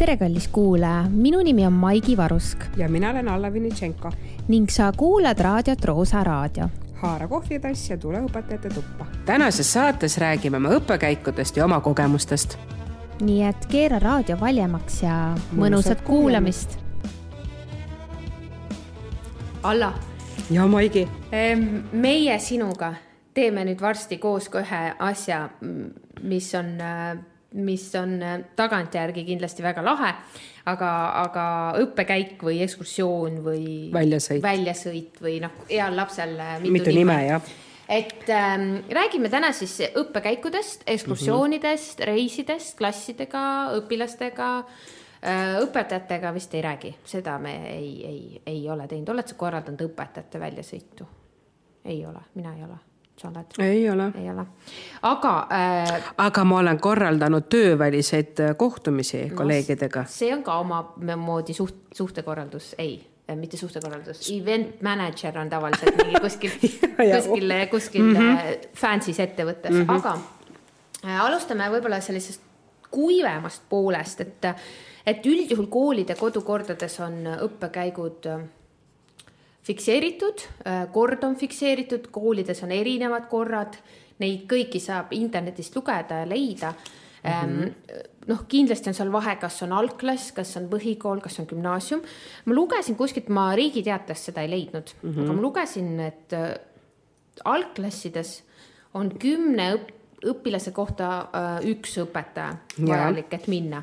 tere, kallis kuulaja, minu nimi on Maigi Varusk ja mina olen Alla Vinitšenko. ning sa kuulad raadiot Roosa Raadio. haara kohvitass ja tule õpetajate tuppa. tänases saates räägime me õppekäikudest ja oma kogemustest. nii et keera raadio valjemaks ja mõnusat kuulamist. Alla. ja Maigi. meie sinuga teeme nüüd varsti koos ka ühe asja, mis on mis on tagantjärgi kindlasti väga lahe, aga, aga õppekäik või ekskursioon või väljasõit, väljasõit või noh, heal lapsel mitu, mitu nime, nime, jah et ähm, räägime täna siis õppekäikudest, ekskursioonidest mm, -hmm. reisidest, klassidega, õpilastega äh,. õpetajatega vist ei räägi, seda me ei, ei, ei ole teinud, oled sa korraldanud õpetajate väljasõitu? ei ole, mina ei ole sa oled? ei ole. ei ole, aga äh,. aga ma olen korraldanud tööväliseid äh, kohtumisi no, kolleegidega. see on ka omamoodi suht, suhtekorraldus, ei äh, mitte suhtekorraldus, event manager on tavaliselt mingi kuskil kuskil, kuskil mm -hmm. fancy's ettevõttes mm, -hmm. aga äh, alustame võib-olla sellisest kuivemast poolest, et, et üldjuhul koolide kodukordades on õppekäigud äh, fikseeritud, äh, kord on fikseeritud, koolides on erinevad korrad, neid kõiki saab internetist lugeda ja leida mm. -hmm. noh, kindlasti on seal vahe, kas on algklass, kas on põhikool, kas on gümnaasium. ma lugesin kuskilt, ma Riigi Teatajast seda ei leidnud mm, -hmm. aga ma lugesin, et äh, algklassides on kümne õpp-, õpilase kohta äh, üks õpetaja vajalik, et minna.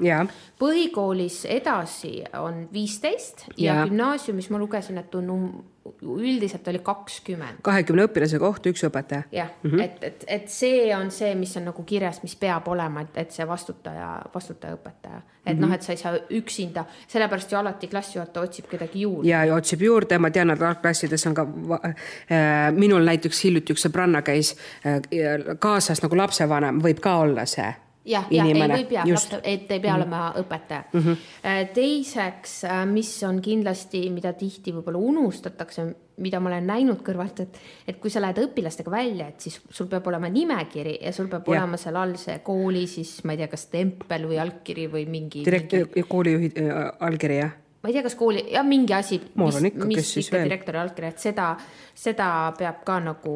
põhikoolis edasi on viisteist ja, ja gümnaasiumis ma lugesin, et on um, üldiselt oli kakskümmend. kahekümne õpilase kohta üks õpetaja. jah mm -hmm., et, et, et see on see, mis on nagu kirjas, mis peab olema, et, et see vastutaja, vastutaja õpetaja. et mm -hmm. noh, et sa ei saa üksinda, sellepärast ju alati klassijuhataja otsib kedagi juurde. ja, ja otsib juurde, ma tean, et algklassides on ka äh,, minul näiteks hiljuti üks sõbranna käis äh, kaasas nagu lapsevanem, võib ka olla see jah, jah, ei jah, et ei pea mm -hmm. olema õpetaja mm. -hmm. teiseks, äh, mis on kindlasti, mida tihti võib-olla unustatakse, mida ma olen näinud kõrvalt, et, et kui sa lähed õpilastega välja, et siis sul peab olema nimekiri ja sul peab ja. olema seal all see kooli siis ma ei tea, kas tempel või allkiri või mingi. direktor koolijuhi äh, allkiri jah ma ei tea, kas kooli, jah, mingi asi, mis, mis ikka direktori allkiri, et seda, seda peab ka nagu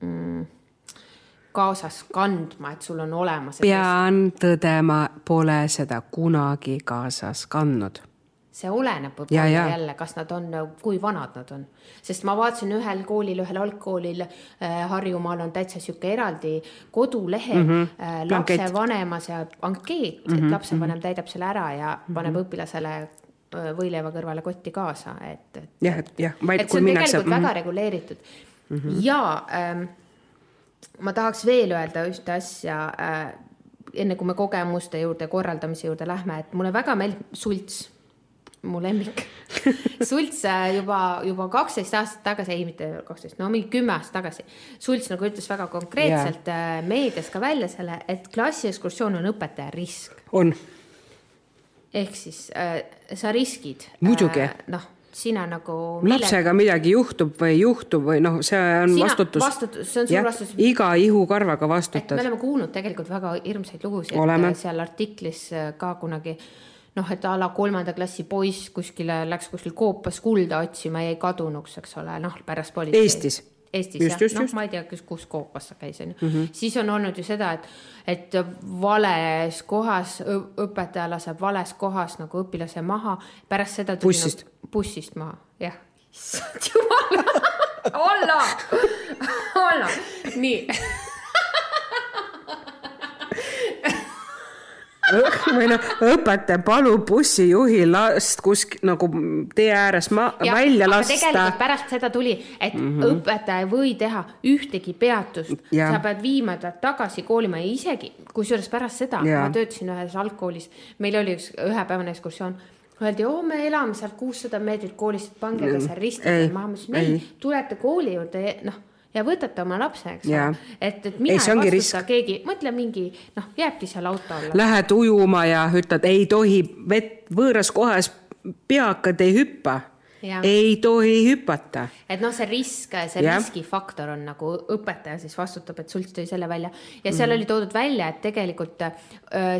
mm, kaasas kandma, et sul on olemas. pean tõdema, pole seda kunagi kaasas kandnud. see oleneb võib-olla ja, jälle, kas nad on, kui vanad nad on, sest ma vaatasin ühel koolil, ühel algkoolil äh, Harjumaal on täitsa sihuke eraldi kodulehel mm -hmm. äh, lapsevanema see ankeet mm, -hmm. et mhm, lapsevanem mm -hmm. täidab selle ära ja mm -hmm. paneb õpilasele äh, võileiva kõrvale kotti kaasa, et, et. jah, et jah. et see on tegelikult minnakse... väga reguleeritud mm -hmm. ja ähm, ma tahaks veel öelda ühte asja äh,, enne kui me kogemuste juurde, korraldamise juurde lähme, et mulle väga meeldib sults, mu lemmik sults äh, juba, juba kaksteist aastat tagasi, ei mitte kaksteist, no mingi kümme aastat tagasi. sults nagu ütles väga konkreetselt yeah. äh, meedias ka välja selle, et klassiekskursioon on õpetaja risk. on. ehk siis äh, sa riskid. muidugi äh,. noh sina nagu. lapsega midagi juhtub või ei juhtu või noh, see on sina, vastutus. vastutus, see on sul vastutus. iga ihukarvaga vastutad. me oleme kuulnud tegelikult väga hirmsaid lugusid äh, seal artiklis äh, ka kunagi noh, et a la kolmanda klassi poiss kuskile läks kuskil koopas kulda otsima, jäi kadunuks, eks ole, noh pärast politsei. Eestis Eestis just, jah, noh, ma ei tea, kus, kus koopas sa käis, onju. Mhm. siis on olnud ju seda, et, et vales kohas õpetaja laseb vales kohas nagu õpilase maha, pärast seda. bussist nagu,. bussist maha, jah. issand jumal olla, olla, nii või noh, õpetaja palub bussijuhil last kuskil nagu tee ääres ma, ja, välja lasta. tegelikult pärast seda tuli, et mm -hmm. õpetaja ei või teha ühtegi peatust, sa pead viima ta tagasi koolimaja, isegi kusjuures pärast seda ja. ma töötasin ühes algkoolis, meil oli üks ühepäevane ekskursioon öeldi, oo, me elame sealt kuussada meetrit koolist, pange ta seal risti peal maha, ma ütlesin ei, tulete kooli juurde, noh ja võtate oma lapse, eks ole. et, et mina ei, ei vastuta risk. keegi, mõtle mingi noh, jääbki seal auto alla. Lähed ujuma ja ütled, ei tohi vett võõras kohas, peakad ei hüppa Jah. ei tohi hüpata et noh, see risk, see Jah. riskifaktor on nagu õpetaja siis vastutab, et sult tõi selle välja ja seal mm. oli toodud välja, et tegelikult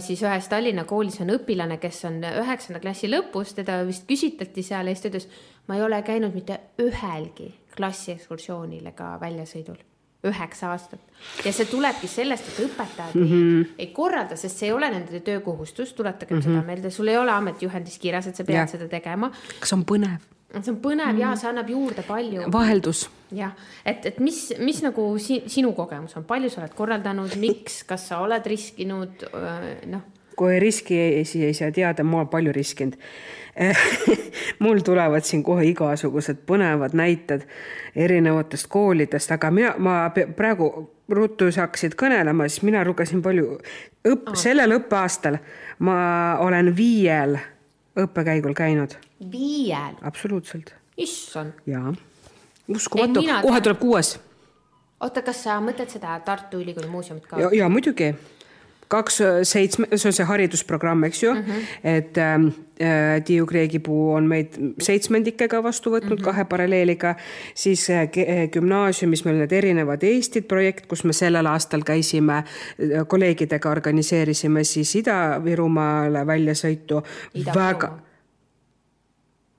siis ühes Tallinna koolis on õpilane, kes on üheksanda klassi lõpus, teda vist küsitleti seal ja siis ta ütles, ma ei ole käinud mitte ühelgi klassiekskursioonil ega väljasõidul. Üheksa aastat. Ja see tulebki sellest, et õpetajad mm -hmm. ei, ei korralda, sest see ei ole nende töökohustus, tuletagem mm -hmm. seda meelde, sul ei ole ametijuhendis kirjas, et sa pead ja. seda tegema. kas on põnev? See on põnev mm -hmm. ja see annab juurde palju vaheldus. Jah, et, et mis, mis nagu si, sinu kogemus on, palju sa oled korraldanud, miks, kas sa oled riskinud, noh, kui riski esi ei saa teada, ma olen palju riskinud. mul tulevad siin kohe igasugused põnevad näited erinevatest koolidest, aga mina, ma praegu ruttu sa hakkasid kõnelema, siis mina lugesin palju õpp-, sellel õppeaastal ma olen viiel õppekäigul käinud, viiel, absoluutselt. Issand. jaa. uskumatu. Ei, kohe tuleb kuues. Oota, kas sa mõtled seda Tartu Ülikooli muuseumit ka? Ja, ja muidugi kaks äh, seitsme, see on see haridusprogramm, eks ju mm, -hmm. et ähm, äh, Tiiu Kreegipuu on meid seitsmendikega vastu võtnud mm -hmm. kahe paralleeliga, siis äh, äh, gümnaasiumis meil need erinevad Eestid projekt, kus me sellel aastal käisime äh, kolleegidega organiseerisime siis Ida-Virumaale väljasõitu. väga, Ida-Võrumaa.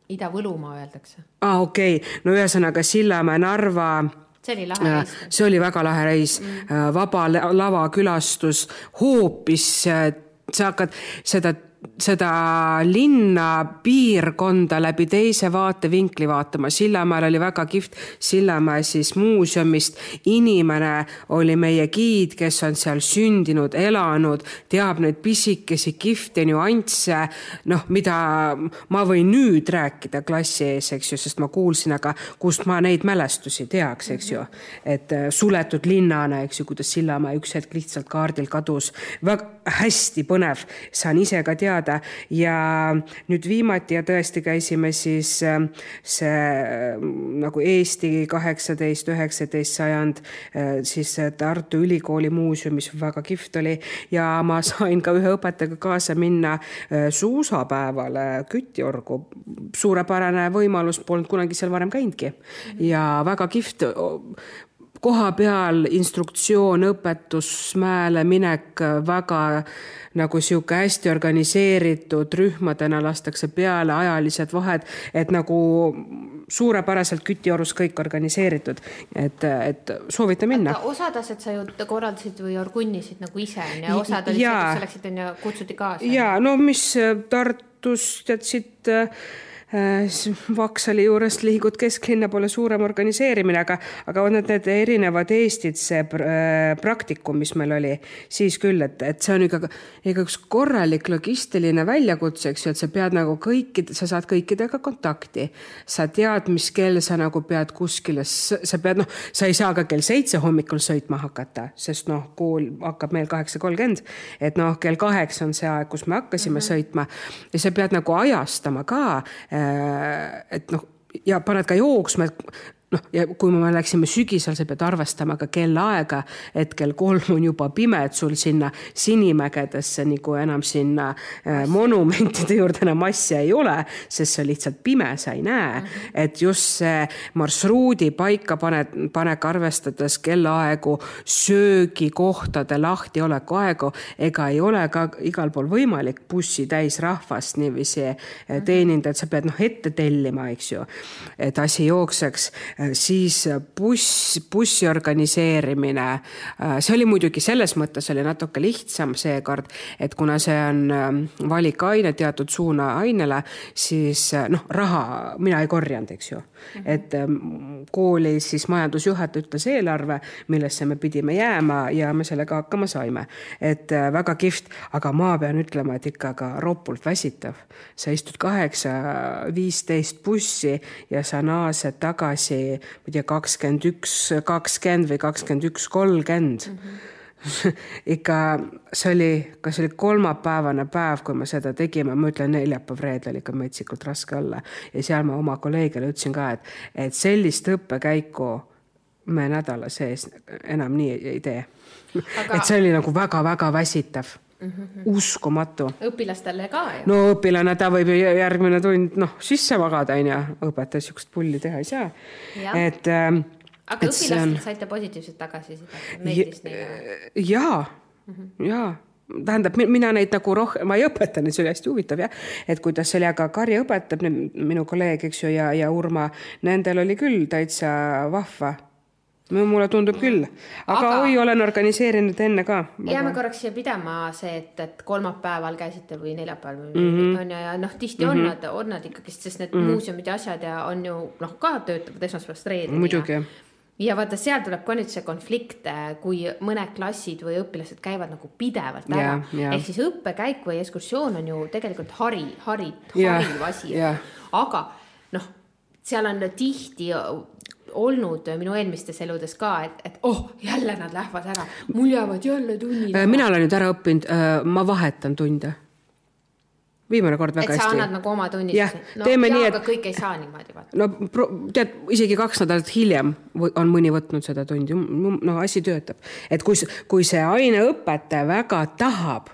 Ida-Võlumaa öeldakse, aa ah, okei okay., no ühesõnaga Sillamäe, Narva see oli lahe reis. see oli väga lahe reis mm., vaba la- lava külastus, hoopis äh, sa hakkad seda, seda linna piirkonda läbi teise vaatevinkli vaatama. Sillamäel oli väga kihvt, Sillamäe siis muuseumist inimene oli meie giid, kes on seal sündinud, elanud, teab neid pisikesi kihvte nüansse, noh, mida ma võin nüüd rääkida klassi ees, eks ju, sest ma kuulsin, aga kust ma neid mälestusi teaks, eks ju. et äh, suletud linnana, eks ju, kuidas Sillamäe üks hetk lihtsalt kaardil kadus. väga hästi põnev, saan ise ka teada ja nüüd viimati ja tõesti käisime siis äh, see äh, nagu Eesti kaheksateist, üheksateist sajand äh, siis äh, Tartu Ülikooli muuseumis väga kihvt oli. Ja ma sain ka ühe õpetajaga kaasa minna suusapäevale Kütiorgu. suurepärane võimalus, polnud kunagi seal varem käinudki. Ja väga kihvt koha peal instruktsioon, õpetus, mäele minek väga nagu sihuke hästi organiseeritud, rühmadena lastakse peale ajalised vahed, et nagu suurepäraselt Kütiorus kõik organiseeritud, et, et soovite minna. osad asjad sa ju korraldasid või orgunnisid nagu ise onju ja osad olid sa läksid onju, kutsuti kaasa. ja no mis Tartus tead siit äh, Vaksali juurest liigud kesklinna poole suurem organiseerimine, aga, aga on need, need erinevad Eestid, see äh, praktikum, mis meil oli, siis küll, et, et see on ikka, ikka üks korralik logistiline väljakutse, eks ju, et sa pead nagu kõikide, sa saad kõikidega kontakti. sa tead, mis kell sa nagu pead kuskile, sa pead noh, sa ei saa ka kell seitse hommikul sõitma hakata, sest noh, kool hakkab meil kaheksa kolmkümmend, et noh, kell kaheksa on see aeg, kus me hakkasime mm -hmm. sõitma ja sa pead nagu ajastama ka, et noh, ja paned ka jooksma, et noh, ja kui me läksime sügisel, sa pead arvestama ka kellaaega, et kell kolm on juba pime, et sul sinna Sinimägedesse nagu enam sinna äh, monumentide juurde enam asja ei ole, sest see on lihtsalt pime, sa ei näe. et just see marsruudi paika paned, panek arvestades kellaaegu, söögikohtade lahtioleku aegu, ega ei ole ka igal pool võimalik bussi täis rahvast niiviisi eh, teenindada, et sa pead noh ette tellima, eks ju, et asi jookseks siis buss, bussi organiseerimine, see oli muidugi selles mõttes oli natuke lihtsam seekord, et kuna see on valikaine teatud suuna ainele, siis äh, noh, raha mina ei korjanud, eks ju. et ähm, koolis siis majandusjuhataja ütles eelarve, millesse me pidime jääma ja me sellega hakkama saime. et äh, väga kihvt, aga ma pean ütlema, et ikka ka ropult väsitav. sa istud kaheksa, viisteist bussi ja sa naased tagasi, ma ei tea, kakskümmend üks, kakskümmend või kakskümmend üks, kolmkümmend. Ikka see oli, kas oli kolmapäevane päev, kui me seda tegime, ma ütlen neljapäev, reede oli ikka metsikult raske olla. Ja seal ma oma kolleegile ütlesin ka, et, et sellist õppekäiku me nädala sees enam nii ei, ei tee. Aga- et see oli nagu väga-väga väsitav mm. -hmm. uskumatu. õpilastele ka ju. no õpilane, ta võib ju järgmine tund noh, sisse magada onju, õpetaja siukest pulli teha ei saa. et ähm, aga õpilastelt on... saite positiivset tagasisidet, meeldis neile? jaa -hmm. jaa tähendab, mina neid nagu rohkem, ma ei õpeta neid, see oli hästi huvitav jah, et kuidas seal ja ka Kari õpetab, minu kolleeg, eks ju, ja, ja Urma, nendel oli küll täitsa vahva mulle tundub küll, aga, aga oi, olen organiseerinud enne ka. jääme korraks siia pidama see, et, et kolmapäeval käisite või neljapäeval mm -hmm. on ju, ja noh, tihti mm -hmm. on nad, on nad ikkagist, sest need mm -hmm. muuseumid ja asjad ja on ju noh, ka töötavad esmaspäevast reedeni. muidugi ja ja vaata, seal tuleb ka nüüd see konflikt, kui mõned klassid või õpilased käivad nagu pidevalt ära yeah,. Yeah. ehk siis õppekäik või ekskursioon on ju tegelikult hari, hari, hariv yeah, asi yeah.. aga noh, seal on tihti olnud minu eelmistes eludes ka, et, et oh, jälle nad lähevad ära, mul jäävad jälle tunnid. Äh, mina olen nüüd ära õppinud, äh, ma vahetan tunde viimane kord väga hästi. et sa annad nagu oma tunnistusi. no teeme nii, et. kõik ei saa niimoodi vaata. no tead, isegi kaks nädalat hiljem on mõni võtnud seda tundi, no asi töötab. et kui, kui see aineõpetaja väga tahab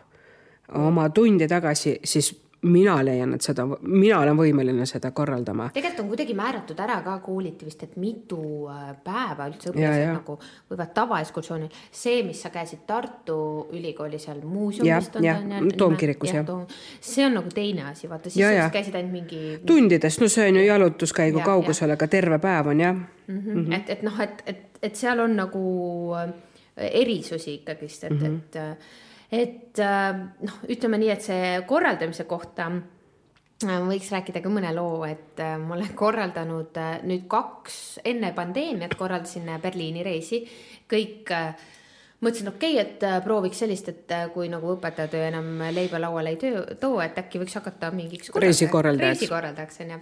oma tundi tagasi, siis mina leian, et seda, mina olen võimeline seda korraldama. tegelikult on kuidagi määratud ära ka kooliti vist, et mitu äh, päeva üldse õpilased nagu võivad tavaekskursioonil. see, mis sa käisid Tartu Ülikooli seal muuseumis. toomkirikus jah. see on nagu teine asi, vaata siis ja, käisid ainult mingi. tundidest, no see on ju jalutuskäigu ja, kaugusel, aga terve päev on jah mm. -hmm. Mm -hmm. et, et noh, et, et, et seal on nagu äh, erisusi ikkagist, et mm, -hmm. et äh, et äh, noh, ütleme nii, et see korraldamise kohta äh, võiks rääkida ka mõne loo, et äh, ma olen korraldanud nüüd kaks, enne pandeemiat korraldasin Berliini reisi, kõik mõtlesin, okei okay,, et prooviks sellist, et kui nagu õpetajatöö enam leiba lauale ei töö, too, et äkki võiks hakata mingiks reisikorraldajaks, reisikorraldajaks onju.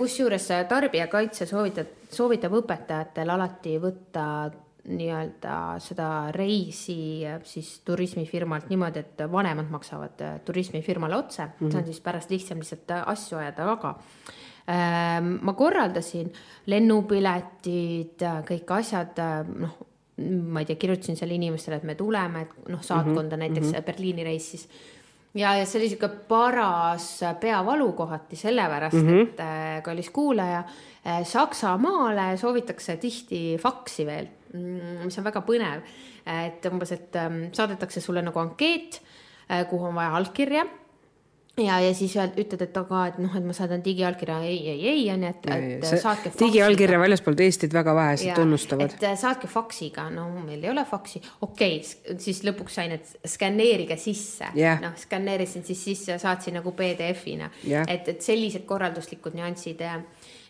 kusjuures tarbijakaitse soovitab, soovitab õpetajatel alati võtta nii-öelda seda reisi siis turismifirmalt niimoodi, et vanemad maksavad äh, turismifirmale otse mm, -hmm. see on siis pärast lihtsam lihtsalt äh, asju ajada, aga ähm, ma korraldasin lennupiletid, äh, kõik asjad, noh, ma ei tea, kirjutasin seal inimestele, et me tuleme, et noh, saatkonda mm -hmm. näiteks mm -hmm. Berliini reis siis ja, ja see oli sihuke paras peavalu kohati sellepärast mm, -hmm. et kallis kuulaja, Saksamaale soovitakse tihti faksi veel mis on väga põnev. et umbes, et ähm, saadetakse sulle nagu ankeet, äh, kuhu on vaja allkirja ja, ja siis ütled, et aga, et noh, et ma saadan digiallkirja, ei, ei, ei, onju, et, et saatke. digiallkirja väljaspoolt Eestit väga vähesed tunnustavad. et äh, saatke faksiga, no meil ei ole faksi, okei okay,, siis lõpuks sain, et skänneerige sisse yeah.. noh, skänneerisin siis sisse ja saatsin nagu PDF-ina yeah., et, et sellised korralduslikud nüansid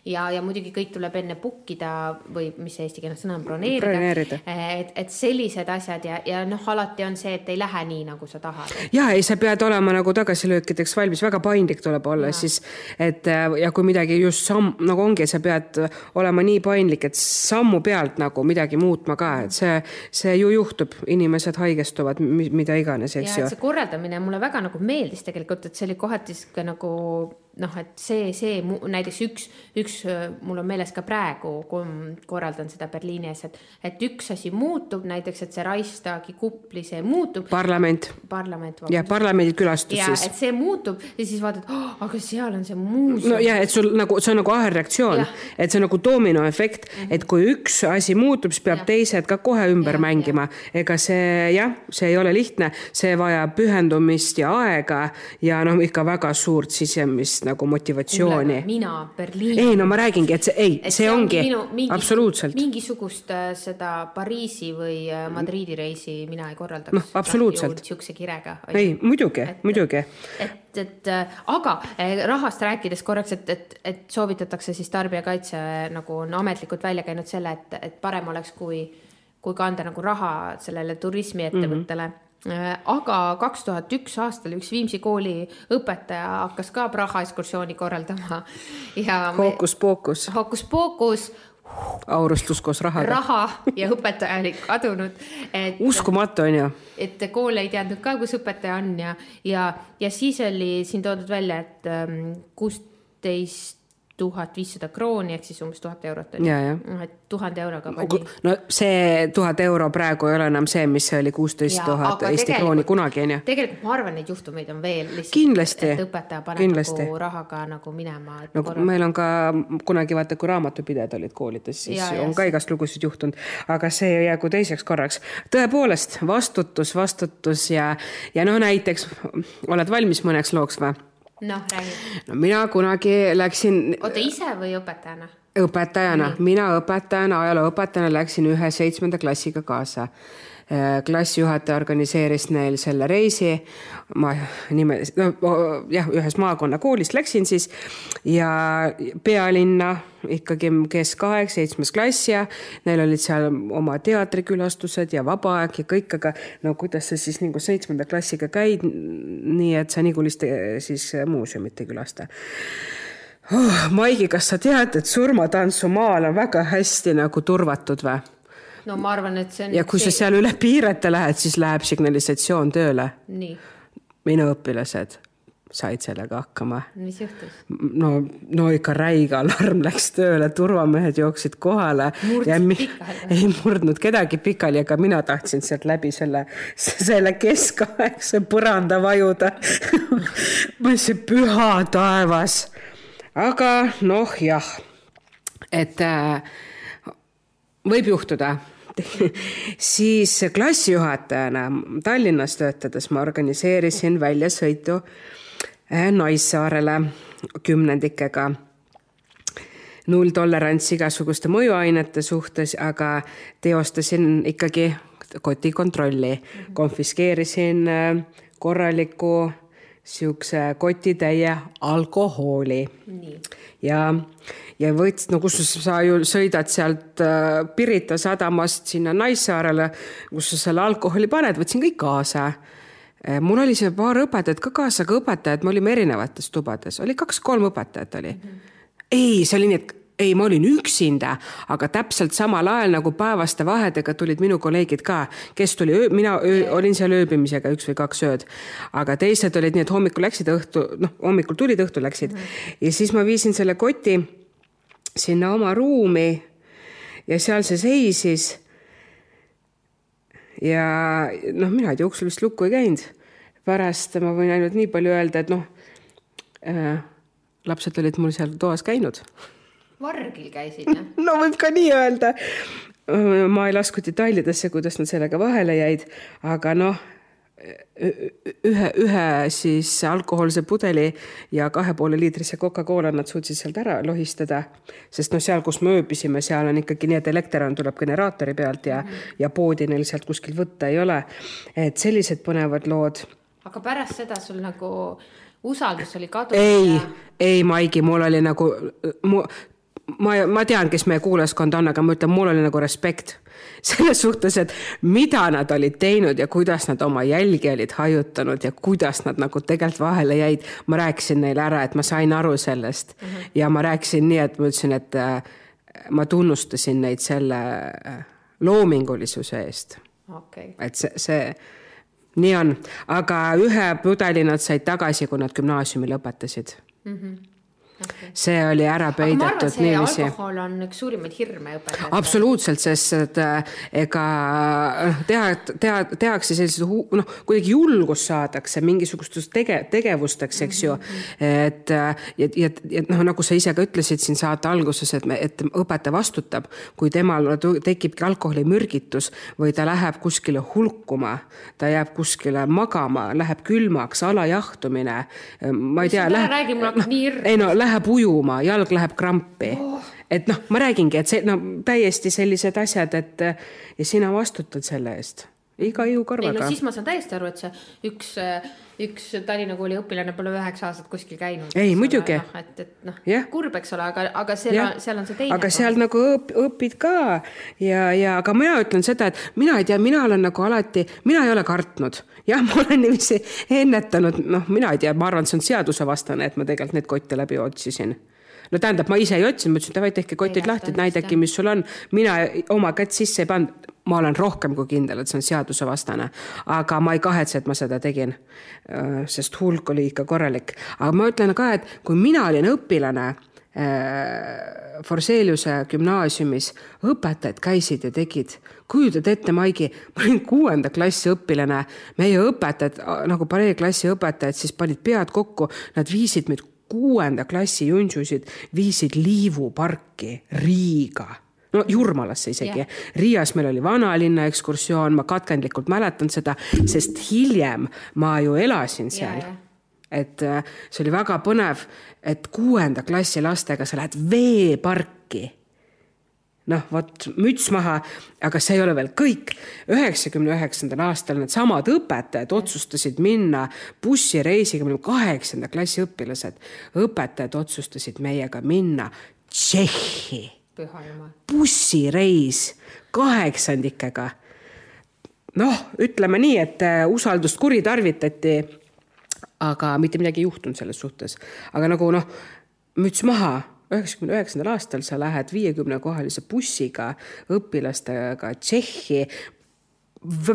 ja, ja muidugi kõik tuleb enne book ida või mis see eestikeelne sõna on, broneerida, et, et sellised asjad ja, ja noh, alati on see, et ei lähe nii, nagu sa tahad. ja ei, sa pead olema nagu tagasilöökideks valmis, väga paindlik tuleb olla ja. siis, et ja kui midagi just samm, nagu ongi, sa pead olema nii paindlik, et sammu pealt nagu midagi muutma ka, et see, see ju juhtub, inimesed haigestuvad, mida iganes, eks ju. see korraldamine mulle väga nagu meeldis tegelikult, et see oli kohati sihuke nagu noh, et see, see näiteks üks, üks mul on meeles ka praegu, kui korraldan seda Berliini ees, et, et üks asi muutub, näiteks, et see Reichstagi kupli, see muutub. parlament. parlament. ja parlamendi külastus ja, siis. et see muutub ja siis vaatad oh,, aga seal on see muuseum. no ja, et sul nagu, see on nagu ahelreaktsioon, et see on nagu dominoefekt mm, -hmm. et kui üks asi muutub, siis peab ja. teised ka kohe ümber ja, mängima. ega see jah, see ei ole lihtne, see vajab pühendumist ja aega ja noh, ikka väga suurt sisemist nagu motivatsiooni. mina Berliini. ei, no ma räägingi, et see, ei, see, ongi, mingi, absoluutselt. mingisugust äh, seda Pariisi või äh, Madriidi reisi mina ei korraldaks. noh, absoluutselt. sihukese kirega. ei, muidugi, muidugi. et, et äh, aga rahast rääkides korraks, et, et, et soovitatakse siis tarbijakaitse nagu on ametlikult välja käinud selle, et, et parem oleks, kui, kui kanda nagu raha sellele turismiettevõttele mm. -hmm aga kaks tuhat üks aastal üks Viimsi kooli õpetaja hakkas ka Praha ekskursiooni korraldama ja. hookus-pookus. hookus-pookus aurustus koos rahaga. raha ja õpetaja oli kadunud. uskumatu on ju. et kool ei teadnud ka, kus õpetaja on ja, ja, ja siis oli siin toodud välja, et ähm, kuusteist tuhat viissada krooni ehk siis umbes tuhat eurot on ju. Noh, et tuhande euroga pandi. no see tuhat euro praegu ei ole enam see, mis see oli kuusteist tuhat Eesti krooni kunagi onju. tegelikult ma arvan, neid juhtumeid on veel lihtsalt. Kindlasti. et õpetaja paneb Kindlasti. nagu rahaga nagu minema. no meil on ka kunagi vaata, kui raamatupidajad olid koolides, siis Ja, ja, ja on ka igast lugusid juhtunud, aga see jäägu teiseks korraks. tõepoolest vastutus, vastutus ja, ja no näiteks oled valmis mõneks looks või? noh, räägi. no mina kunagi läksin oota, ise või õpetajana? õpetajana, mina õpetajana, ajalooõpetajana läksin ühe seitsmenda klassiga kaasa. Klassijuhataja organiseeris neil selle reisi, ma nime, no jah, ühes maakonnakoolis läksin siis ja pealinna ikkagi keskaeg, seitsmes klass ja neil olid seal oma teatrikülastused ja vaba aeg ja kõik, aga no kuidas sa siis nagu seitsmenda klassiga käid, nii et sa Nigulist eh, siis muuseumit ei külasta oh,. Maigi, kas sa tead, et surmatantsu maal on väga hästi nagu turvatud või? No ma arvan, et see on. ja kui sa seal üle piirete lähed, siis läheb signalisatsioon tööle. minu õpilased said sellega hakkama. mis juhtus? no, no ikka räige alarm läks tööle, turvamehed jooksid kohale. Ei murdnud kedagi pikali, aga mina tahtsin sealt läbi selle, selle keskaegse põranda vajuda. ma ütlesin, püha taevas. aga noh, jah, et äh, võib juhtuda siis klassijuhatajana Tallinnas töötades ma organiseerisin väljasõitu äh, Naissaarele kümnendikega. Nulltolerants igasuguste mõjuainete suhtes, aga teostasin ikkagi kotikontrolli, konfiskeerisin äh, korraliku siukse kotitäie alkoholi ja, ja võts-, no kus sa- ju sõidad sealt äh, Pirita sadamast sinna Naissaarele, kus sa selle alkoholi paned, võtsin kõik kaasa. mul oli see paar õpetajat ka kaasa, aga õpetajad, me olime erinevates tubades, oli kaks-kolm õpetajat oli mm. -hmm. ei, see oli nii, et ei, ma olin üksinda, aga täpselt samal ajal nagu päevaste vahedega tulid minu kolleegid ka, kes tuli öö,, mina öö, olin seal ööbimisega üks või kaks ööd. aga teised olid nii, et hommikul läksid õhtu, noh, hommikul tulid, õhtul läksid mm. -hmm. ja siis ma viisin selle koti sinna oma ruumi ja seal see seisis. ja noh, mina uks vist lukku ei käinud. pärast ma võin ainult nii palju öelda, et noh äh,, lapsed olid mul seal toas käinud vargil käisid jah? no võib ka nii öelda. ma ei lasku detailidesse, kuidas nad sellega vahele jäid, aga noh, ühe, ühe siis alkohoolse pudeli ja kahe poole liitrise Coca-Cola nad suutsid sealt ära lohistada. sest noh, seal, kus me ööbisime, seal on ikkagi nii, et elekter on, tuleb generaatori pealt ja mm, -hmm. ja poodi neil sealt kuskilt võtta ei ole. et sellised põnevad lood aga pärast seda sul nagu usaldus oli kadunud ei ja..., ei Maigi, mul oli nagu, mu, ma, ma tean, kes meie kuulajaskond on, aga ma ütlen, mul oli nagu respekt selles suhtes, et mida nad olid teinud ja kuidas nad oma jälgi olid hajutanud ja kuidas nad nagu tegelikult vahele jäid. ma rääkisin neile ära, et ma sain aru sellest mm -hmm. ja ma rääkisin nii, et ma ütlesin, et äh, ma tunnustasin neid selle äh, loomingulisuse eest okay., et see, see nii on, aga ühe pudeli nad said tagasi, kui nad gümnaasiumi lõpetasid mm. -hmm. Okay. see oli ära arvan, peidetud see niiviisi. alkohol on üks suurimaid hirme õpetajatel. absoluutselt, sest et äh, ega noh, teha, teha, tehakse selliseid, noh, kuidagi julgust saadakse mingisugusteks tege-, tegevusteks, eks ju. et äh, ja, ja, ja noh, nagu sa ise ka ütlesid siin saate alguses, et me, et õpetaja vastutab, kui temal tekibki alkoholimürgitus või ta läheb kuskile hulkuma, ta jääb kuskile magama, läheb külmaks, alajahtumine, ma ei tea, läheb räägi, mul hakkab nii hirm. ei no läheb ujuma, jalg läheb krampi oh.. et noh, ma räägingi, et see no täiesti sellised asjad, et ja sina vastutad selle eest iga ei jõukarvaga no siis ma saan täiesti aru, et see üks, üks Tallinna kooli õpilane pole üheksa aastat kuskil käinud. Ei, muidugi. et, et noh Jah., kurb, eks ole, aga, aga seal Jah., seal on see teine. aga seal nagu õp, õpid ka ja, ja aga mina ütlen seda, et mina ei tea, mina olen nagu alati, mina ei ole kartnud. jah, ma olen niiviisi ennetanud, noh, mina ei tea, ma arvan, et see on seadusevastane, et ma tegelikult neid kotte läbi otsisin no tähendab, ma ise ei otsinud, ma ütlesin, davai, tehke kotid Ei lahti, lähtunud näidake, mis sul on. mina oma kätt sisse ei pannud, ma olen rohkem kui kindel, et see on seadusevastane, aga ma ei kahetse, et ma seda tegin. sest hulk oli ikka korralik, aga ma ütlen ka, et kui mina olin õpilane Forseliuse gümnaasiumis õpetajad käisid ja tegid. Kujutad ette, Maigi, ma olin kuuenda klassi õpilane, meie õpetajad nagu pareeklassi õpetajad siis panid pead kokku, nad viisid meid kuuenda klassi junsusid, viisid Liivu parki Riiga no Jurmalasse isegi yeah.. Riias meil oli vanalinna ekskursioon, ma katkendlikult mäletan seda, sest hiljem ma ju elasin seal yeah,. Et äh, see oli väga põnev, et kuuenda klassi lastega sa lähed veeparki noh, vot müts maha, aga see ei ole veel kõik. üheksakümne üheksandal aastal needsamad õpetajad otsustasid minna bussireisiga, me olime kaheksanda klassi õpilased, õpetajad otsustasid meiega minna Tšehhi. Bussireis kaheksandikega. noh, ütleme nii, et äh, usaldust kuritarvitati. aga mitte midagi ei juhtunud selles suhtes, aga nagu noh, müts maha üheksakümne üheksandal aastal sa lähed viiekümne kohalise bussiga õpilastega Tšehhi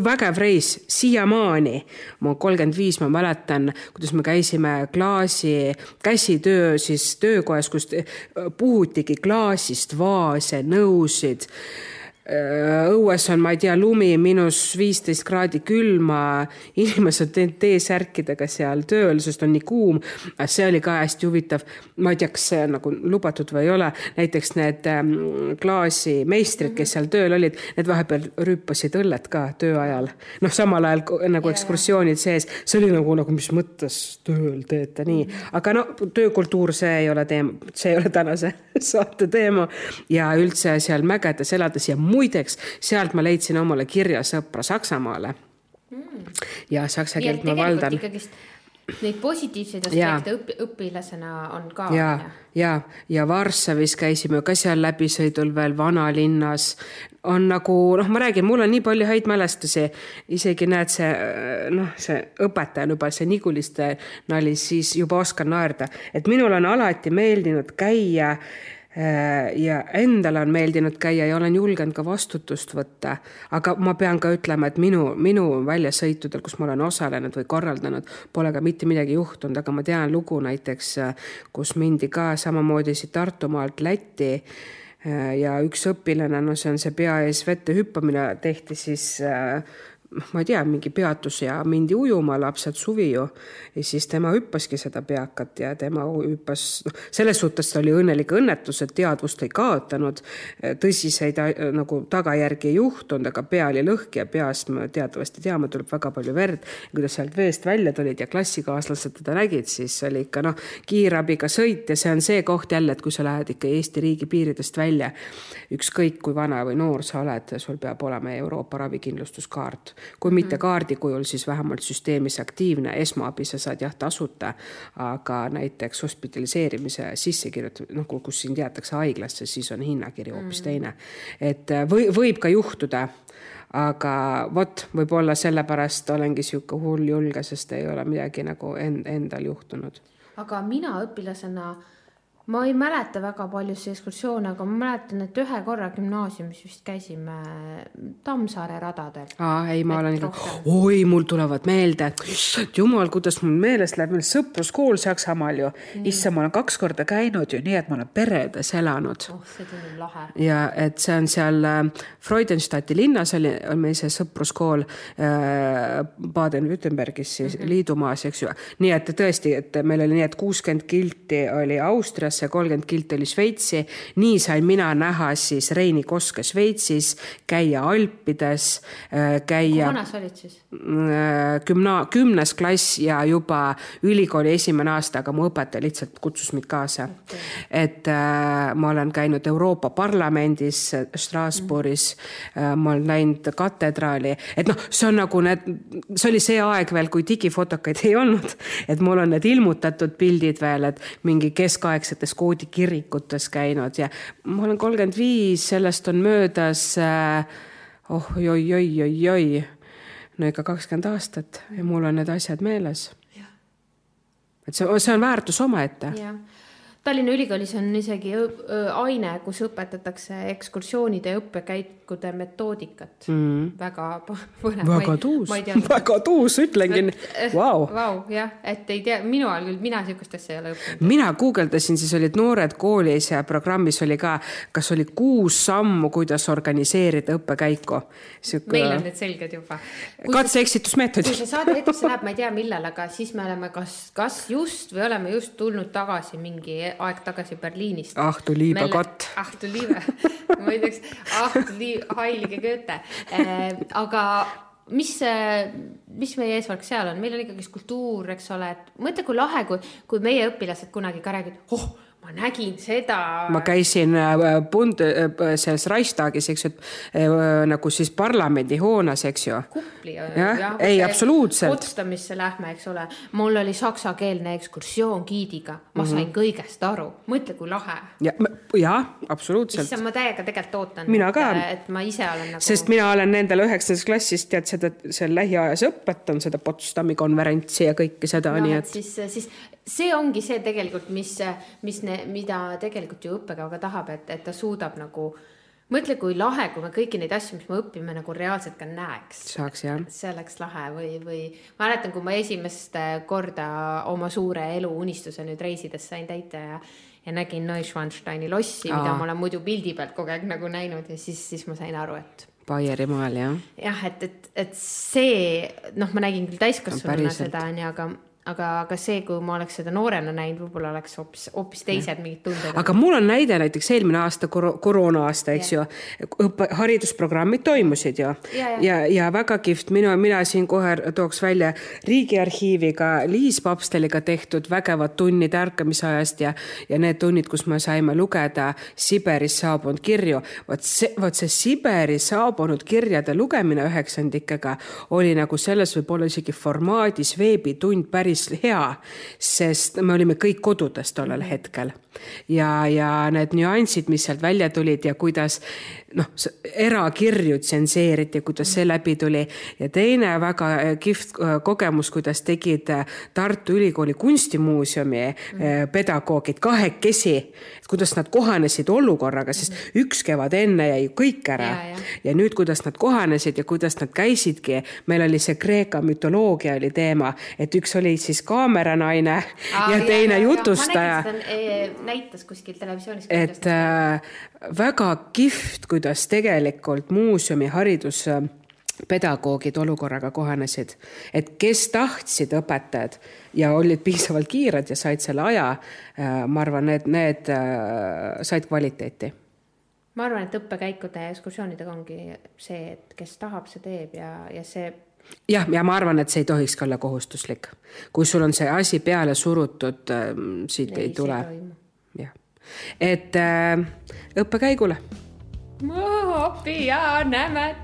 vägev reis siiamaani. ma kolmkümmend viis, ma mäletan, kuidas me käisime klaasi, käsitöö siis töökojas, kus puhutigi klaasist vaase, nõusid õues on, ma ei tea, lumi, miinus viisteist kraadi külma, inimesed T-särkidega seal tööl, sest on nii kuum. see oli ka hästi huvitav. ma ei tea, kas see on nagu lubatud või ei ole. näiteks need ähm, klaasimeistrid, kes seal tööl olid, need vahepeal rüüpasid õllet ka töö ajal. noh, samal ajal nagu ekskursioonid sees, see oli nagu, nagu mis mõttes tööl teete nii, aga no töökultuur, see ei ole teema, see ei ole tänase saate teema ja üldse seal mägedes elades ja muideks, sealt ma leidsin omale kirjasõpra Saksamaale mm.. ja saksa keelt ma valdan. Neid positiivseid aspekte õpi, õpilasena on ka. ja, ja, ja Varssavis käisime ka seal läbisõidul veel vanalinnas. on nagu noh, ma räägin, mul on nii palju häid mälestusi, isegi näed, see noh, see õpetaja on juba see Niguliste nali, siis juba oskan naerda, et minul on alati meeldinud käia Äh, ja endale on meeldinud käia ja olen julgenud ka vastutust võtta. aga ma pean ka ütlema, et minu, minu väljasõitudel, kus ma olen osalenud või korraldanud, pole ka mitte midagi juhtunud, aga ma tean lugu näiteks, kus mindi ka samamoodi siit Tartumaalt Lätti äh, ja üks õpilane, no see on see pea ees vette hüppamine, tehti siis äh, ma ei tea, mingi peatus ja mindi ujuma, lapsed suvi ju. ja siis tema hüppaski seda peakat ja tema hüppas, noh, selles suhtes ta oli õnnelik õnnetus, et teadvust ei kaotanud. tõsiseid äh, nagu tagajärgi ei juhtunud, aga pea oli lõhki ja peast me teatavasti teame, tuleb väga palju verd. kui ta sealt veest välja tulid ja klassikaaslased teda nägid, siis oli ikka noh, kiirabiga sõit ja see on see koht jälle, et kui sa lähed ikka Eesti riigi piiridest välja, ükskõik kui vana või noor sa oled, sul peab olema Euroopa ravikindlustuskaart kui mitte mhm. kaardi kujul, siis vähemalt süsteemis aktiivne, esmaabi sa saad jah tasuta, aga näiteks hospitaliseerimise sissekirjutamine, noh, kus sind jäetakse haiglasse, siis on hinnakiri hoopis mm. teine. et äh, või võib ka juhtuda, aga vot, võib-olla sellepärast olengi sihuke hull julge, sest ei ole midagi nagu end, endal juhtunud. aga mina õpilasena ma ei mäleta väga paljusid ekskursioone, aga ma mäletan, et ühe korra gümnaasiumis vist käisime Tammsaare radadel. aa, ei, ma et olen ikka, oi, mul tulevad meelde, jumal, kuidas mul meelest läheb, meil sõpruskool Saksamaal ju. issand, ma olen kaks korda käinud ju nii, et ma olen peredes elanud. oh, see tundub lahe. ja et see on seal äh, Freudenstadti linnas oli, on meil see sõpruskool äh, Baden-Württembergis siis mm -hmm. liidumaas, eks ju. nii et tõesti, et meil oli nii, et kuuskümmend kilti oli Austrias Austriasse, kolmkümmend kilti oli Šveitsi. nii sain mina näha siis Reini koske Šveitsis, käia Alpides, äh, käia. kui vana sa olid siis? Äh, gümna-, kümnes klass ja juba ülikooli esimene aasta, aga mu õpetaja lihtsalt kutsus mind kaasa okay.. et äh, ma olen käinud Euroopa Parlamendis Strasbourgis mm, -hmm. ma olen näinud katedraali, et noh, see on nagu need, see oli see aeg veel, kui digifotokaid ei olnud, et mul on need ilmutatud pildid veel, et mingi keskaegsed erinevates koodikirikutes käinud ja ma olen kolmkümmend viis, sellest on möödas äh, oh oi-oi-oi-oi, no ikka kakskümmend aastat ja mul on need asjad meeles. et see, see on väärtus omaette Tallinna Ülikoolis on isegi aine, kus õpetatakse ekskursioonide ja õppekäikude metoodikat mm.. väga põnev. väga tuus väga tuus, ütlengi, vau. Vau, jah, et ei tea, minu ajal küll, mina sihukest asja ei ole õppinud. mina guugeldasin, siis olid noored koolis ja programmis oli ka, kas oli kuus sammu, kuidas organiseerida õppekäiku. meil on need selged juba. kui katse-eksitusmeetodid. see saade edusse läheb, ma ei tea, millal, aga siis me oleme kas, kas just või oleme just tulnud tagasi mingi aeg tagasi Berliinist. ah du liibe Gott. ah du liibe, ma ütleks ah du liibe, heilige Goethe äh,. aga mis, mis meie eesmärk seal on, meil on ikkagi kultuur, eks ole, et mõtle, kui lahe, kui, kui meie õpilased kunagi ka räägivad, oh, ma nägin seda. ma käisin äh, Bund-, selles Reichstagis, eks ju, äh, nagu siis parlamendihoones, eks ju. kupli. Jah, ei, absoluutselt. Potsdamisse lähme, eks ole, mul oli saksakeelne ekskursioon giidiga, ma sain mm -hmm. kõigest aru, mõtle, kui lahe. ja, jah, absoluutselt. issand, ma täiega tegelikult ootan. Mina ka. et ma ise olen nagu. sest mina olen nendele üheksandas klassis tead seda seal lähiajas õpetan seda Potsdami konverentsi ja kõike seda, no, nii et siis, siis see ongi see tegelikult, mis, mis, mida tegelikult ju õppekava ka tahab, et, et ta suudab nagu. mõtle, kui lahe, kui me kõiki neid asju, mis me õpime, nagu reaalselt ka näeks. saaks jah. see oleks lahe või, või ma mäletan, kui ma esimest korda oma suure elu unistuse nüüd reisides sain täita ja ja nägin Neuschwansteini lossi, mida ma olen muidu pildi pealt kogu aeg nagu näinud ja siis, siis ma sain aru, et Baierimaal jah. jah, et, et, et see noh, ma nägin küll täiskasvanuna seda onju, aga, aga, aga see, kui ma oleks seda noorena näinud, võib-olla oleks hoopis, hoopis teised mingid tunded. aga mul on näide näiteks eelmine aasta, koroona aasta, eks ju, õppe, haridusprogrammid toimusid ju. Ja, ja. ja, ja väga kihvt, minu, mina siin kohe tooks välja Riigiarhiiviga Liis Papsteliga tehtud vägevad tunnid ärkamisajast ja, ja need tunnid, kus me saime lugeda Siberis saabunud kirju. vot see, vot see Siberi saabunud kirjade lugemine üheksandikega oli nagu selles võib-olla isegi formaadis veebitund päris hea, sest me olime kõik kodudes tollel hetkel. Ja, ja need nüansid, mis sealt välja tulid ja kuidas noh, erakirju tsenseeriti, kuidas see läbi tuli ja teine väga eh, kihvt eh, kogemus, kuidas tegid eh, Tartu Ülikooli kunstimuuseumi pedagoogid kahekesi, kuidas nad kohanesid olukorraga, sest üks kevad enne jäi kõik ära Ja, ja. ja nüüd, kuidas nad kohanesid ja kuidas nad käisidki, meil oli see Kreeka mütoloogia oli teema, et üks oli siis kaameranaine ja, ja teine jutustaja näitas kuskil televisioonis. et äh, väga kihvt, kuidas tegelikult muuseumi hariduspedagoogid olukorraga kohanesid, et kes tahtsid õpetajad ja olid piisavalt kiired ja said selle aja, ma arvan, need, need äh, said kvaliteeti. Ma arvan, et õppekäikude ja ekskursioonidega ongi see, et kes tahab, see teeb ja, ja see jah, ja ma arvan, et see ei tohikski olla kohustuslik. kui sul on see asi peale surutud, siit ei, Ei, tule. jah, et äh, õppekäigule appi ja näeme